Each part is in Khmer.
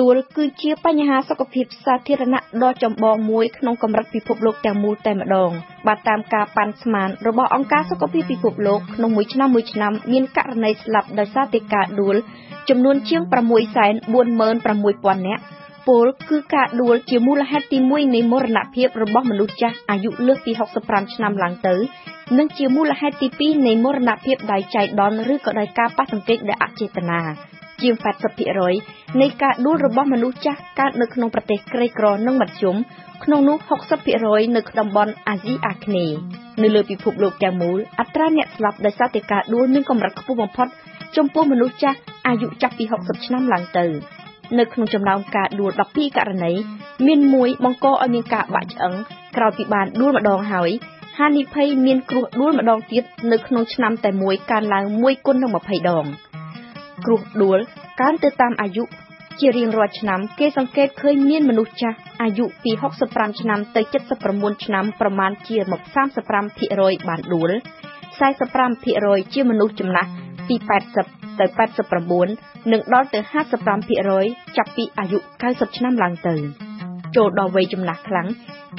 ដួលគឺជាបញ្ហាសុខភាពសាធារណៈដ៏ចម្បងមួយក្នុងកម្រិតពិភពលោកទាំងមូលតែម្ដងបាទតាមការប៉ាន់ស្មានរបស់អង្គការសុខភាពពិភពលោកក្នុងមួយឆ្នាំមួយឆ្នាំមានករណីស្លាប់ដោយសារតែការដួលចំនួនជាង646,000នាក់ពលគឺការដួលជាមូលហេតុទី1នៃមរណភាពរបស់មនុស្សចាស់អាយុលើសពី65ឆ្នាំឡើងទៅ និងជាមូលហេតុទី2នៃមរណភាពដោយចៃដន្យឬក៏ដោយការប៉ះទង្គិចដែលអចេតនា ជាង80%នៃការដួលរបស់មនុស្សចាស់កើតនៅក្នុងប្រទេសក្រីក្រនិងមធ្យម ក្នុងនោះ60%នៅក្នុងតំបន់អាស៊ីអាគ្នេយ៍នៅលើពិភពលោកទាំងមូលអត្រាអ្នកស្លាប់ដោយសារតែការដួលមានកម្រិតខ្ពស់បំផុតចំពោះមនុស្សចាស់អាយុចាប់ពី60ឆ្នាំឡើងទៅនៅក្នុងចំណោមការដួល12ករណីមានមួយបង្កឲ្យមានការបាក់ឆ្អឹងក្រោយពីបានដួលម្ដងហើយហានិភ័យមានគ្រោះដួលម្ដងទៀតនៅក្នុងឆ្នាំតែមួយកើនឡើង1គុណនឹង20ដង គ្រោះដួលកើនទៅតាមអាយុជារៀងរាល់ឆ្នាំគេសង្កេតឃើញមានមនុស្សចាស់អាយុពី65ឆ្នាំទៅ79ឆ្នាំប្រមាណជា35%បានដួល45%ជាមនុស្សចំណាស់ពី80ទៅ89និងដល់ទៅ55%ចាប់ពីអាយុ90ឆ្នាំឡើងទៅចូលដល់វ័យចំណាស់ខ្លាំង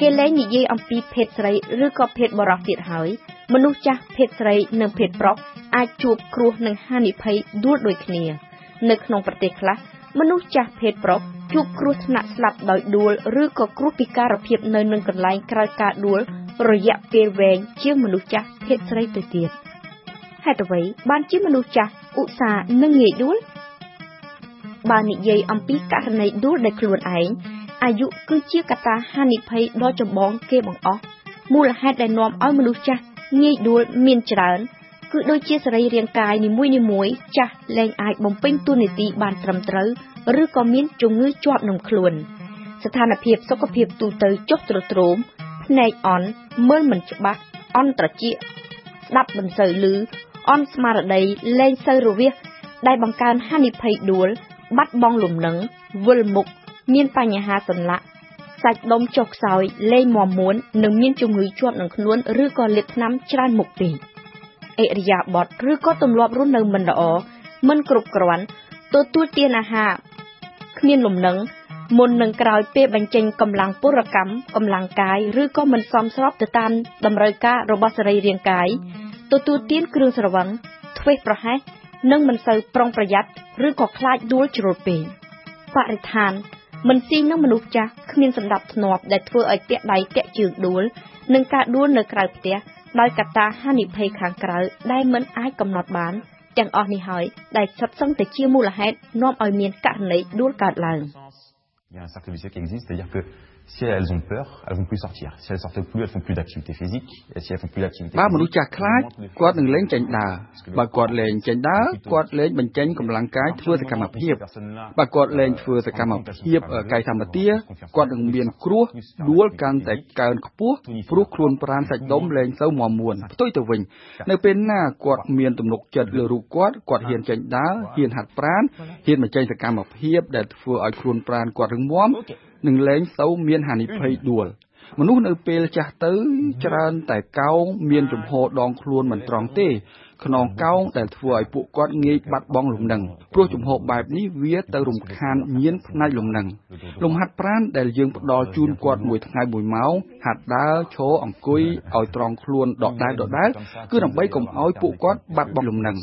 គេលែងនិយាយអំពីភេទស្រីឬក៏ភេទបុរសទៀតហើយមនុស្សចាស់ភេទស្រីនិងភេទប្រុស អាចជួបគ្រោះនឹងហានិភ័យដួលដូចគ្នា នៅក្នុងប្រទេសខ្លះមនុស្សចាស់ភេទប្រុសជួបគ្រោះថ្នាក់ស្លាប់ដោយដួលឬក៏គ្រោះពិការភាពនៅនឹងកន្លែងក្រោយការដួលរយៈពេលវែងជាងមនុស្សចាស់ភេទស្រីទៅទៀតហេតុអ្វីបានជាមនុស្សចាស់ឧស្សាហ៍នឹងងាយដួលបើនិយាយអំពីករណីដួលដោយខ្លួនឯងអាយុគឺជាកត្តាហានិភ័យដ៏ចម្បងគេបង្អស់មូលហេតុដែលនាំឲ្យមនុស្សចាស់ងាយដួលមានច្រើន គឺដូចជាសរីរាង្គកាយនីមួយៗចាស់លែងអាចបំពេញតួនាទីបានត្រឹមត្រូវឬក៏មានជំងឺជាប់នឹងខ្លួន ស្ថានភាពសុខភាពទូទៅចុះទ្រទ្រោមភ្នែកអន់មើលមិនច្បាស់អន់ត្រចៀកស្ដាប់មិនសូវឮអន់ស្មារតីលែងសូវរវាសដែលបង្កើនហានិភ័យដួល បាត់បង់លំនឹងវិលមុខមានបញ្ហាសន្លាក់សាច់ដុំចុះខ្សោយលែងមាំមួននិងមានជំងឺជាប់នឹងខ្លួនឬក៏លាបថ្នាំច្រើនមុខពេក អិរិយាបថឬក៏ទម្លាប់រស់នៅមិនល្អមិនគ្រប់គ្រាន់ទទួលទានអាហារគ្មានលំនឹងមុននឹងក្រោយពេលបញ្ចេញកម្លាំងពលកម្មកម្លាំងកាយឬក៏មិនសមស្របទៅតាមតម្រូវការរបស់សរីរាង្គកាយទទួលទានគ្រឿងស្រវឹងធ្វេសប្រហែសនិងមិនសូវប្រុងប្រយ័ត្នឬក៏ខ្លាចដួលជ្រុលពេកបរិស្ថានមិនស៊ីនឹងមនុស្សចាស់គ្មានសម្ដាប់ធ្នាប់ដែលធ្វើឲ្យតាក់ដៃតាក់ជើងដួលនិងការដួលនៅក្រៅផ្ទះ ដោយកត្តាហានិភ័យខាងក្រៅដែលមិនអាចកំណត់បានទាំងអស់នេះហើយដែលសុទ្ធសឹងតែជាមូលហេតុនាំឲ្យមានករណីដួលកើតឡើង Il y a un cercle vicieux qui existe, c'est-à-dire que si elles ont peur, elles vont plus sortir. Si elles sortent plus, elles font plus d'activité physique. Et si elles font plus d'activité បើមនុស្សចាស់ខ្លាចគាត់នឹងលែងចេញដើរបើគាត់លែងចេញដើរគាត់លែងបញ្ចេញកម្លាំងកាយធ្វើសកម្មភាពបើគាត់លែងធ្វើសកម្មភាពកាយសម្បទាគាត់នឹងមានគ្រោះដួលកាន់តែកើនខ្ពស់ព្រោះខ្លួនប្រាណសាច់ដុំលែងសូវមាំមួនផ្ទុយទៅវិញនៅពេលណាគាត់មានទំនុកចិត្តលើរូបគាត់គាត់ហ៊ានចេញដើរហ៊ានហាត់ប្រាណហ៊ានបញ្ចេញសកម្មភាពដែលធ្វើឲ្យខ្លួនប្រាណគាត់រឹងមាំនឹងលែងសូវមានហានិភ័យដួលមនុស្សនៅពេលចាស់ទៅ ច្រើនតែកោងមានជំហរដងខ្លួនមិនត្រង់ទេខ្នងកោងដែលធ្វើឲ្យពួកគាត់ងាយបាត់បង់លំនឹងព្រោះជំហរបែបនេះវាទៅរំខានញៀនផ្នែកលំនឹងលំហាត់ប្រាណដែលយើងផ្ដល់ជូនគាត់មួយថ្ងៃមួយម៉ោងហាត់ដើរឈរអង្គុយឲ្យត្រង់ខ្លួនដដែលដដែលគឺដើម្បីកុំឲ្យពួកគាត់បាត់បង់លំនឹង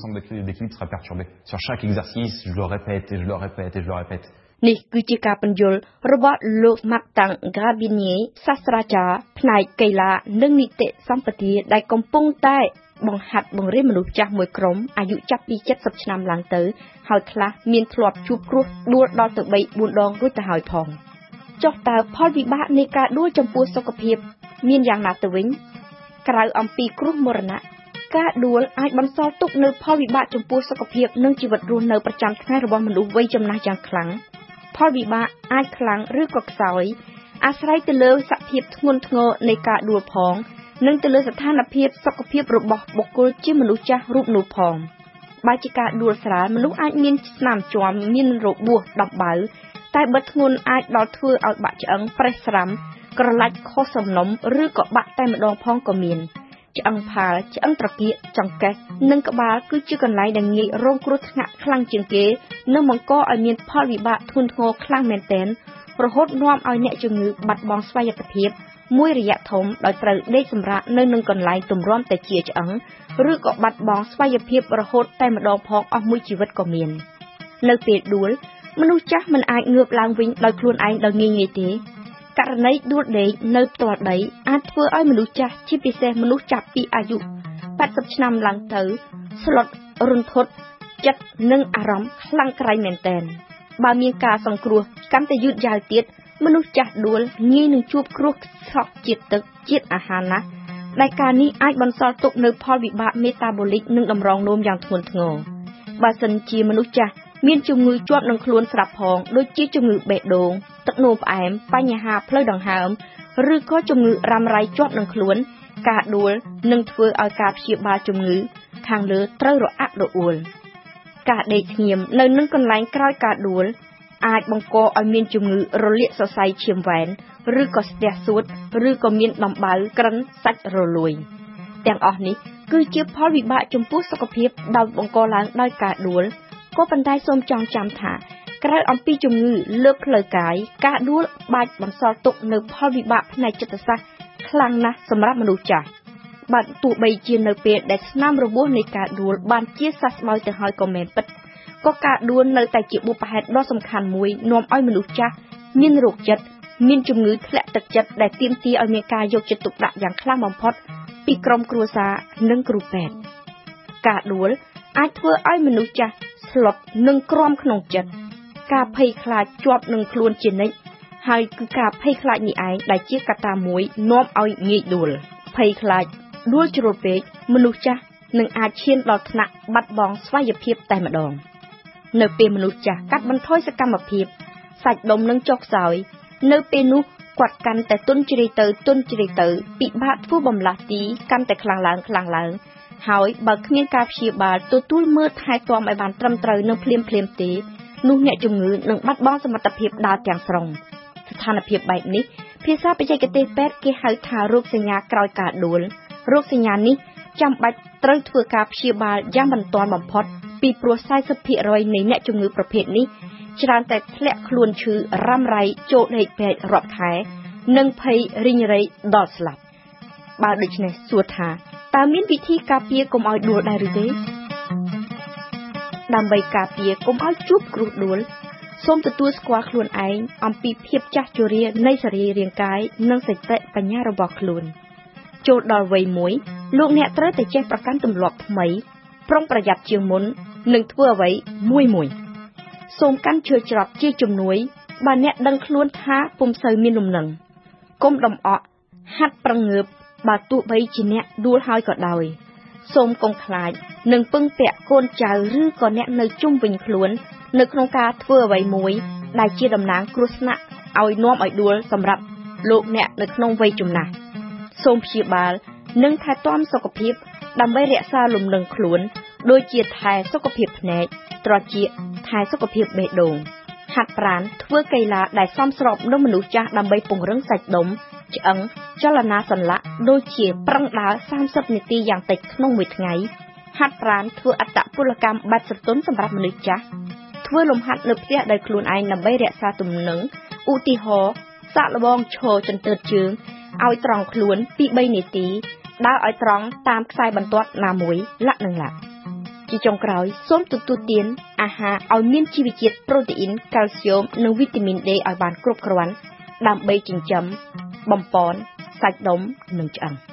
Sur chaque exercice, je le répète et je le répète et je le répète. នេះគឺជាការពន្យល់របស់លោក Martin Grabinier សាស្ត្រាចារ្យផ្នែកកីឡានិងនីតិសម្បទាដែលកំពុងតែបង្ហាត់បង្រៀនមនុស្សចាស់មួយក្រុមអាយុចាប់ពី70ឆ្នាំឡើងទៅ ហើយខ្លះមានធ្លាប់ជួបគ្រោះដួលដល់ទៅ3 4ដងរួចទៅហើយផងចុះតើផលវិបាកនៃការដួលចំពោះសុខភាពមានយ៉ាងណាទៅវិញក្រៅអំពីគ្រោះមរណៈការដួលអាចបន្សល់ទុកនូវផលវិបាកចំពោះសុខភាពនិងជីវិតរស់នៅប្រចាំថ្ងៃរបស់មនុស្សវ័យចំណាស់យ៉ាងខ្លាំង ផលវិបាកអាចខ្លាំងឬក៏ខ្សោយ អាស្រ័យទៅលើសភាពធ្ងន់ធ្ងរនៃការដួលផង និងទៅលើស្ថានភាពសុខភាពរបស់បុគ្គលជាមនុស្សចាស់រូបនោះផងបើជាការដួលស្រាលមនុស្សអាចមានស្នាមជាំមានរបួសដំបៅតែបើធ្ងន់អាចដល់ធ្វើឲ្យបាក់ឆ្អឹងប្រេះស្រាំ ក្រឡាច់ខុសសំណុំ ឬក៏បាក់តែម្ដងផងក៏មាន ឆ្អឹងផាលឆ្អឹងត្រគាកចង្កេះនិងក្បាលគឺជាកន្លែងដែលងាយរងគ្រោះថ្នាក់ខ្លាំងជាងគេនិងបង្កឲ្យមានផលវិបាកធ្ងន់ធ្ងរខ្លាំងមែនទែនរហូតនាំឲ្យអ្នកជំងឺបាត់បង់ស្វ័យភាពមួយរយៈធំដោយត្រូវដេកសម្រាកនៅនឹងកន្លែងទម្រាំតែជាឆ្អឹងឬក៏បាត់បង់ស្វ័យភាពរហូតតែម្ដងផងអស់មួយជីវិតក៏មាន នៅពេលដួលមនុស្សចាស់មិនអាចងើបឡើងវិញដោយខ្លួនឯងដោយងាយងាយទេ ករណីដួលដេកនៅផ្ទាល់ដីអាចធ្វើឲ្យមនុស្សចាស់ជាពិសេសមនុស្សចាប់ពីអាយុ80ឆ្នាំឡើងទៅស្លុតរន្ធត់ចិត្តនិងអារម្មណ៍ខ្លាំងក្រៃមែនទែនបើមានការសង្គ្រោះកាន់តែយឺតយ៉ាវទៀតមនុស្សចាស់ដួលងាយនឹងជួបគ្រោះឆក់ជាតិទឹកជាតិអាហារណាស់ដែលការនេះអាចបន្សល់ទុកនៅផលវិបាកមេតាបូលិកនិងតម្រងនោមយ៉ាងធ្ងន់ធ្ងរបើសិនជាមនុស្សចាស់មានជំងឺជាប់នឹងខ្លួនស្រាប់ផងដូចជាជំងឺបេះដូង ទឹកនោមផ្អែម បញ្ហាផ្លូវដង្ហើម ឬក៏ជំងឺរ៉ាំរ៉ៃជាប់នឹងខ្លួន ការដួលនឹងធ្វើឲ្យការព្យាបាលជំងឺ ខាងលើត្រូវរអាក់រអួលការដេកស្ងៀមនៅនឹងកន្លែងក្រោយការដួល អាចបង្កឲ្យមានជំងឺរលាកសរសៃឈាមវ៉ែនឬក៏ស្ទះសួតឬក៏មានដំបៅក្រិនសាច់រលួយ ទាំងអស់នេះគឺជាផលវិបាកចំពោះសុខភាពដោយបង្កឡើងដោយការដួលក៏ប៉ុន្តែសូមចងចាំថា ក្រៅអំពីជំងឺលើផ្លូវកាយការដួលបាច់បន្សល់ទុកនៅផលវិបាកផ្នែកចិត្តសាស្ត្រខ្លាំងណាស់សម្រាប់មនុស្សចាស់បាទទោះបីជានៅពេលដែលស្នាមរបួសនៃការដួលបានជាសះស្បើយទៅហើយក៏មែនពិតក៏ការដួលនៅតែជាបុព្វហេតុដ៏សំខាន់មួយនាំឲ្យមនុស្សចាស់មានរោគចិត្តមានជំងឺធ្លាក់ទឹកចិត្តដែលទាមទារឲ្យមានការយកចិត្តទុកដាក់យ៉ាងខ្លាំងបំផុតពីក្រុមគ្រួសារនិងគ្រូពេទ្យការដួលអាចធ្វើឲ្យមនុស្សចាស់ស្លុតនិងក្រំក្នុងចិត្ត ការភ័យខ្លាចជាប់នឹងខ្លួនជានិច្ចហើយគឺការភ័យខ្លាចនេះឯងដែលជាកត្តាមួយនាំឲ្យងាយដួលភ័យខ្លាចដួលជ្រុលពេកមនុស្សចាស់នឹងអាចឈានដល់ថ្នាក់បាត់បង់ស្វ័យភាពតែម្ដង នៅពេលមនុស្សចាស់កាត់បន្ថយសកម្មភាពសាច់ដុំនឹងចុះខ្សោយ នៅពេលនោះគាត់កាន់តែទុនជ្រាយទៅទុនជ្រាយទៅ ពិបាកធ្វើបំលាស់ទីកាន់តែខ្លាំងឡើងខ្លាំងឡើង ហើយបើគ្មានការព្យាបាលទទួលមើលថែទាំឲ្យបានត្រឹមត្រូវនៅភ្លាមភ្លាមទេ នោះអ្នកជំងឺនឹងបាត់បង់សមត្ថភាពដើរទាំងស្រុងស្ថានភាពបែបនេះភាសាបច្ចេកទេសពេទ្យគេហៅថារោគសញ្ញាក្រោយការដួលរោគសញ្ញានេះចាំបាច់ត្រូវធ្វើការព្យាបាលយ៉ាងបន្ទាន់បំផុតពីព្រោះ40%នៃអ្នកជំងឺប្រភេទនេះច្រើនតែធ្លាក់ខ្លួនឈឺរ៉ាំរ៉ៃចូលដេកពេទ្យរាប់ខែ និងភ័យរីងរៃដល់ស្លាប់បើដូច្នេះសួរថាតើមានវិធីការពារកុំឲ្យដួលដែរឬទេ ដើម្បីការពារកុំឲ្យជួបគ្រោះដួលសូមទទួលស្គាល់ខ្លួនឯងអំពីភាពចាស់ជរានៃសរីរាង្គកាយនិងសតិបញ្ញារបស់ខ្លួនចូលដល់វ័យមួយលោកអ្នកត្រូវតែចេះប្រកាន់ទម្លាប់ថ្មី ប្រុងប្រយ័ត្នជាងមុននិងធ្វើអ្វីមួយមួយសូមកាន់ឈើច្រត់ជាជំនួយបើអ្នកដឹងខ្លួនថាពុំសូវមានលំនឹងគុំដំអកហាត់ប្រងើបបើទោះបីជាអ្នកដួលហើយក៏ដោយ សូមកុំខ្លាចនឹងពឹងពាក់កូនចៅឬក៏អ្នកនៅជុំវិញខ្លួន នៅក្នុងការធ្វើអ្វីមួយ ដែលជាតំណាងគ្រោះថ្នាក់ឲ្យនាំឲ្យដួលសម្រាប់លោកអ្នកនៅក្នុងវ័យចំណាស់សូមព្យាបាល និងថែទាំសុខភាព ដើម្បីរក្សាលំនឹងខ្លួន ដូចជាថែសុខភាពភ្នែកត្រចៀកថែសុខភាពបេះដូងហាត់ប្រាណធ្វើកីឡាដែលសមស្របនឹងមនុស្សចាស់ដើម្បីពង្រឹងសាច់ដុំឆ្អឹង ចលនាសន្លាក់ដូចជាប្រឹងដើរ30នាទីយ៉ាងតិចក្នុងមួយថ្ងៃហាត់ប្រាណធ្វើអត្តពលកម្មបាត់ស្រទន់សម្រាប់មនុស្សចាស់ធ្វើលំហាត់នៅផ្ទះដោយខ្លួនឯងដើម្បីរក្សាទំនឹងឧទាហរណ៍សាកល្បងឈរចន្ទើតជើងឲ្យត្រង់ខ្លួនពី3នាទីដើរឲ្យត្រង់តាមខ្សែបន្ទាត់ណាមួយលាក់នឹងលាក់ជាចុងក្រោយសូមទទួលទានអាហារឲ្យមានជីវជាតិប្រូតេអ៊ីនកាល់ស្យូមនិងវីតាមីន D ឲ្យបានគ្រប់គ្រាន់ដើម្បីចិញ្ចឹមបំពន់ សាច់ដុំនិងឆ្អឹង។